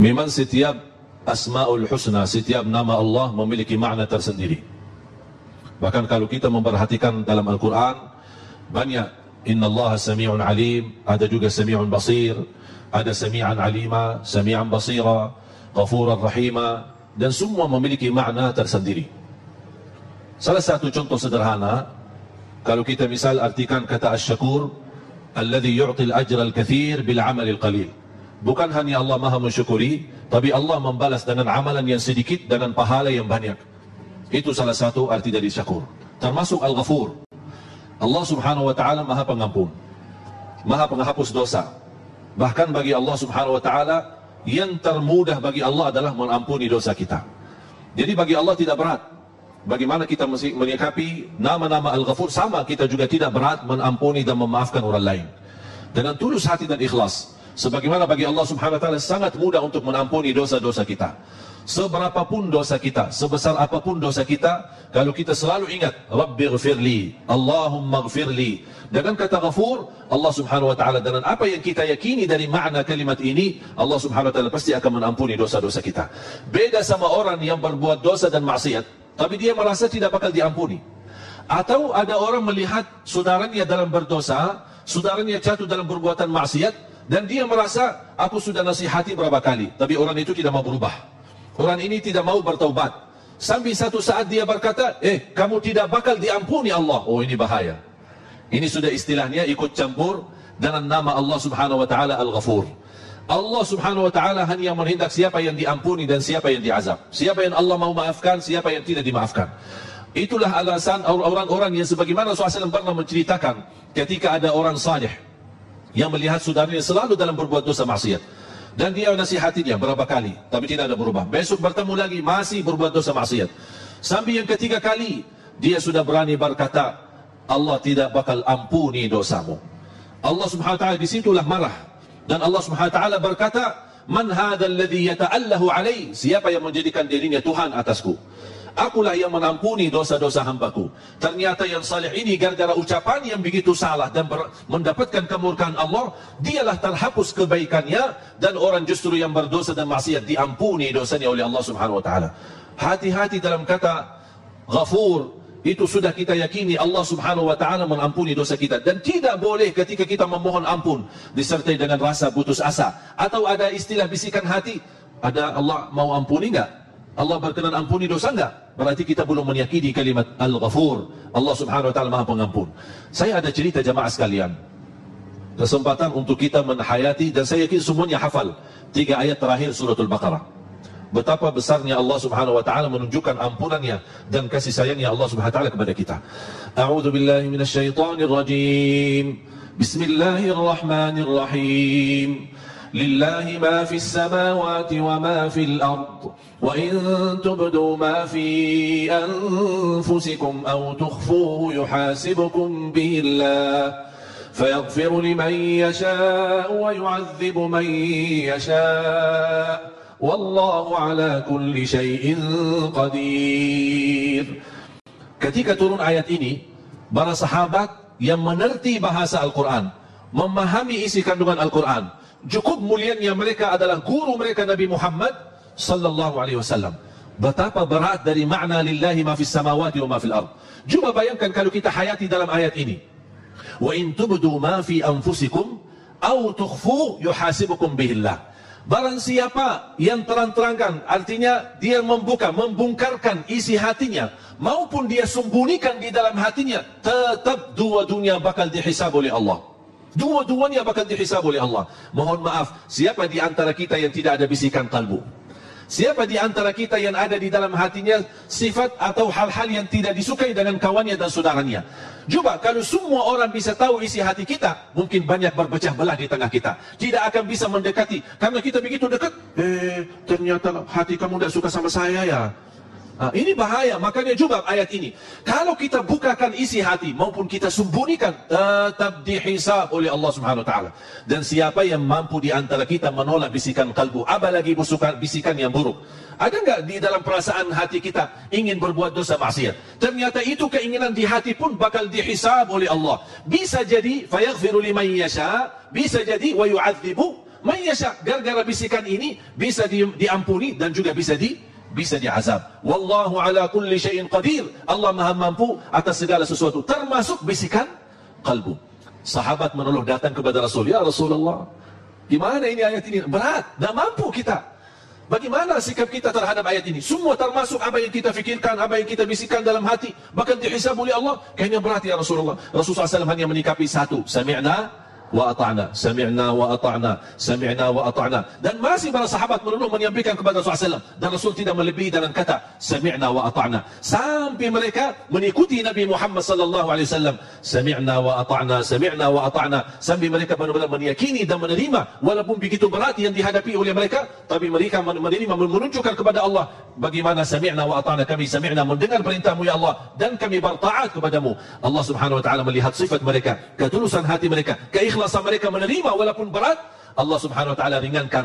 Memang setiap Asmaul Husna, setiap nama Allah memiliki makna tersendiri. Bahkan kalau kita memperhatikan dalam Al-Quran, banyak Inna Allah Sami'un Alim, ada juga Sami'un Basir, ada Sami'an Alima, Sami'an Basira, Ghafuran Rahima, dan semua memiliki makna tersendiri. Salah satu contoh sederhana, kalau kita misal artikan kata Asy-Syakur, alladhi yu'til ajra al-kathir bil amal al-qalil. Bukan hanya Allah Maha mensyukuri, tapi Allah membalas dengan amalan yang sedikit dengan pahala yang banyak. Itu salah satu arti dari syakur. Termasuk Al-Ghafur. Allah Subhanahu wa taala Maha Pengampun. Maha Penghapus dosa. Bahkan bagi Allah Subhanahu wa taala yang termudah bagi Allah adalah mengampuni dosa kita. Jadi bagi Allah tidak berat. Bagaimana kita mesti menyikapi nama-nama Al-Ghafur sama kita juga tidak berat menampuni dan memaafkan orang lain. Dengan tulus hati dan ikhlas. Sebagaimana bagi Allah Subhanahu wa taala sangat mudah untuk mengampuni dosa-dosa kita. Seberapapun dosa kita, sebesar apa pun dosa kita, kalau kita selalu ingat Rabbighfirli, Allahumma ghfirli. Dengan kata ghafur, Allah Subhanahu wa taala dengan apa yang kita yakini dari makna kalimat ini, Allah Subhanahu wa taala pasti akan mengampuni dosa-dosa kita. Beda sama orang yang berbuat dosa dan maksiat, tapi dia merasa tidak bakal diampuni. Atau ada orang melihat saudaranya dalam berdosa, saudaranya jatuh dalam perbuatan maksiat, dan dia merasa aku sudah nasihati berapa kali tapi orang itu tidak mau berubah. Orang ini tidak mau bertaubat. Sampai satu saat dia berkata eh kamu tidak bakal diampuni Allah. Oh ini bahaya. Ini sudah istilahnya ikut campur dengan nama Allah subhanahu wa ta'ala al-ghafur. Allah subhanahu wa ta'ala hanya menghendak siapa yang diampuni dan siapa yang diazab. Siapa yang Allah mau maafkan siapa yang tidak dimaafkan. Itulah alasan orang-orang yang sebagaimana SAW pernah menceritakan ketika ada orang salih yang melihat saudaranya selalu dalam berbuat dosa maksiat. Dan dia nasihati dia berapa kali tapi tidak ada berubah. Besok bertemu lagi masih berbuat dosa maksiat. Sampai yang ketiga kali dia sudah berani berkata Allah tidak bakal ampuni dosamu. Allah subhanahu ta'ala disitulah marah. Dan Allah subhanahu ta'ala berkata man hadha alladhi yata'allahu alai siapa yang menjadikan dirinya Tuhan atasku Akulah yang mengampuni dosa-dosa hambaku. Ternyata yang salih ini gara-gara ucapan yang begitu salah dan mendapatkan kemurkaan Allah, dialah terhapus kebaikannya dan orang justru yang berdosa dan maksiat diampuni dosanya oleh Allah Subhanahu wa taala. Hati-hati dalam kata ghafur itu sudah kita yakini Allah Subhanahu wa taala mengampuni dosa kita dan tidak boleh ketika kita memohon ampun disertai dengan rasa putus asa atau ada istilah bisikan hati ada Allah mau ampuni enggak Allah berkenan ampuni dosa enggak? Berarti kita belum meyakini kalimat Al-Ghafur. Allah Subhanahu wa taala Maha Pengampun. Saya ada cerita jamaah sekalian. Kesempatan untuk kita menhayati dan saya yakin semuanya hafal tiga ayat terakhir suratul Baqarah. Betapa besarnya Allah Subhanahu wa taala menunjukkan ampunannya dan kasih sayangnya Allah Subhanahu wa taala kepada kita. A'udzu billahi minasyaitonir rajim. Bismillahirrahmanirrahim. لله ما في السماوات وما في الأرض وإن تبدوا ما في أنفسكم أو تخفوه يحاسبكم به الله. فيغفر لمن يشاء ويعذب من يشاء. والله على كل شيء قدير. Ketika turun ayat ini, para sahabat yang menerti bahasa Al-Quran, memahami isi kandungan Al-Quran, cukup mulianya mereka adalah guru mereka Nabi Muhammad sallallahu alaihi wasallam. Betapa berat dari makna lillahi ma fis samawati wa ma fil ard. Cuba bayangkan kalau kita hayati dalam ayat ini. Wa in tubdu ma fi anfusikum aw tukhfu yuhasibukum bihillah. Barang siapa yang terang-terangkan, artinya dia membuka, membungkarkan isi hatinya, maupun dia sembunyikan di dalam hatinya, tetap dua dunia bakal dihisab oleh Allah. Dua-duanya bakal dihisab oleh Allah. Mohon maaf, siapa di antara kita yang tidak ada bisikan kalbu? Siapa di antara kita yang ada di dalam hatinya sifat atau hal-hal yang tidak disukai dengan kawannya dan saudaranya? Coba kalau semua orang bisa tahu isi hati kita, mungkin banyak berpecah belah di tengah kita. Tidak akan bisa mendekati. Karena kita begitu dekat, eh ternyata hati kamu tidak suka sama saya ya. Nah, ini bahaya, makanya juga ayat ini. Kalau kita bukakan isi hati maupun kita sembunyikan, tetap dihisab oleh Allah Subhanahu wa taala. Dan siapa yang mampu di antara kita menolak bisikan kalbu, apalagi bisikan bisikan yang buruk. Ada enggak di dalam perasaan hati kita ingin berbuat dosa maksiat? Ternyata itu keinginan di hati pun bakal dihisab oleh Allah. Bisa jadi fayaghfiru liman yasha, bisa jadi wa yu'adzibu Man yasha. Gara-gara bisikan ini bisa di, diampuni dan juga bisa di bisa diazab. Wallahu ala kulli syai'in qadir. Allah Maha mampu atas segala sesuatu termasuk bisikan kalbu. Sahabat menolak datang kepada Rasul, "Ya Rasulullah, gimana ini ayat ini? Berat, tidak mampu kita." Bagaimana sikap kita terhadap ayat ini? Semua termasuk apa yang kita fikirkan, apa yang kita bisikan dalam hati. Bahkan dihisab oleh Allah. Kayaknya berat ya Rasulullah. Rasulullah SAW hanya menikapi satu. Sami'na wa ata'na sami'na wa ata'na sami'na wa ata'na. Dan masih para sahabat menurut menyampaikan kepada Rasulullah SAW dan Rasul tidak melebihi dalam kata sami'na wa ata'na. Sampai mereka mengikuti Nabi Muhammad sallallahu alaihi wasallam. Sami'na wa ata'na sami'na wa ata'na. Sampai mereka benar-benar meyakini dan menerima. Walaupun begitu berat yang dihadapi oleh mereka tapi mereka menerima menunjukkan kepada Allah bagaimana sami'na wa ata'na kami sami'na mendengar perintahmu ya Allah dan kami bertaat kepadamu. Allah subhanahu wa ta'ala melihat sifat mereka ketulusan hati mereka keikhlasan mereka menerima walaupun berat. Allah subhanahu wa ta'ala ringankan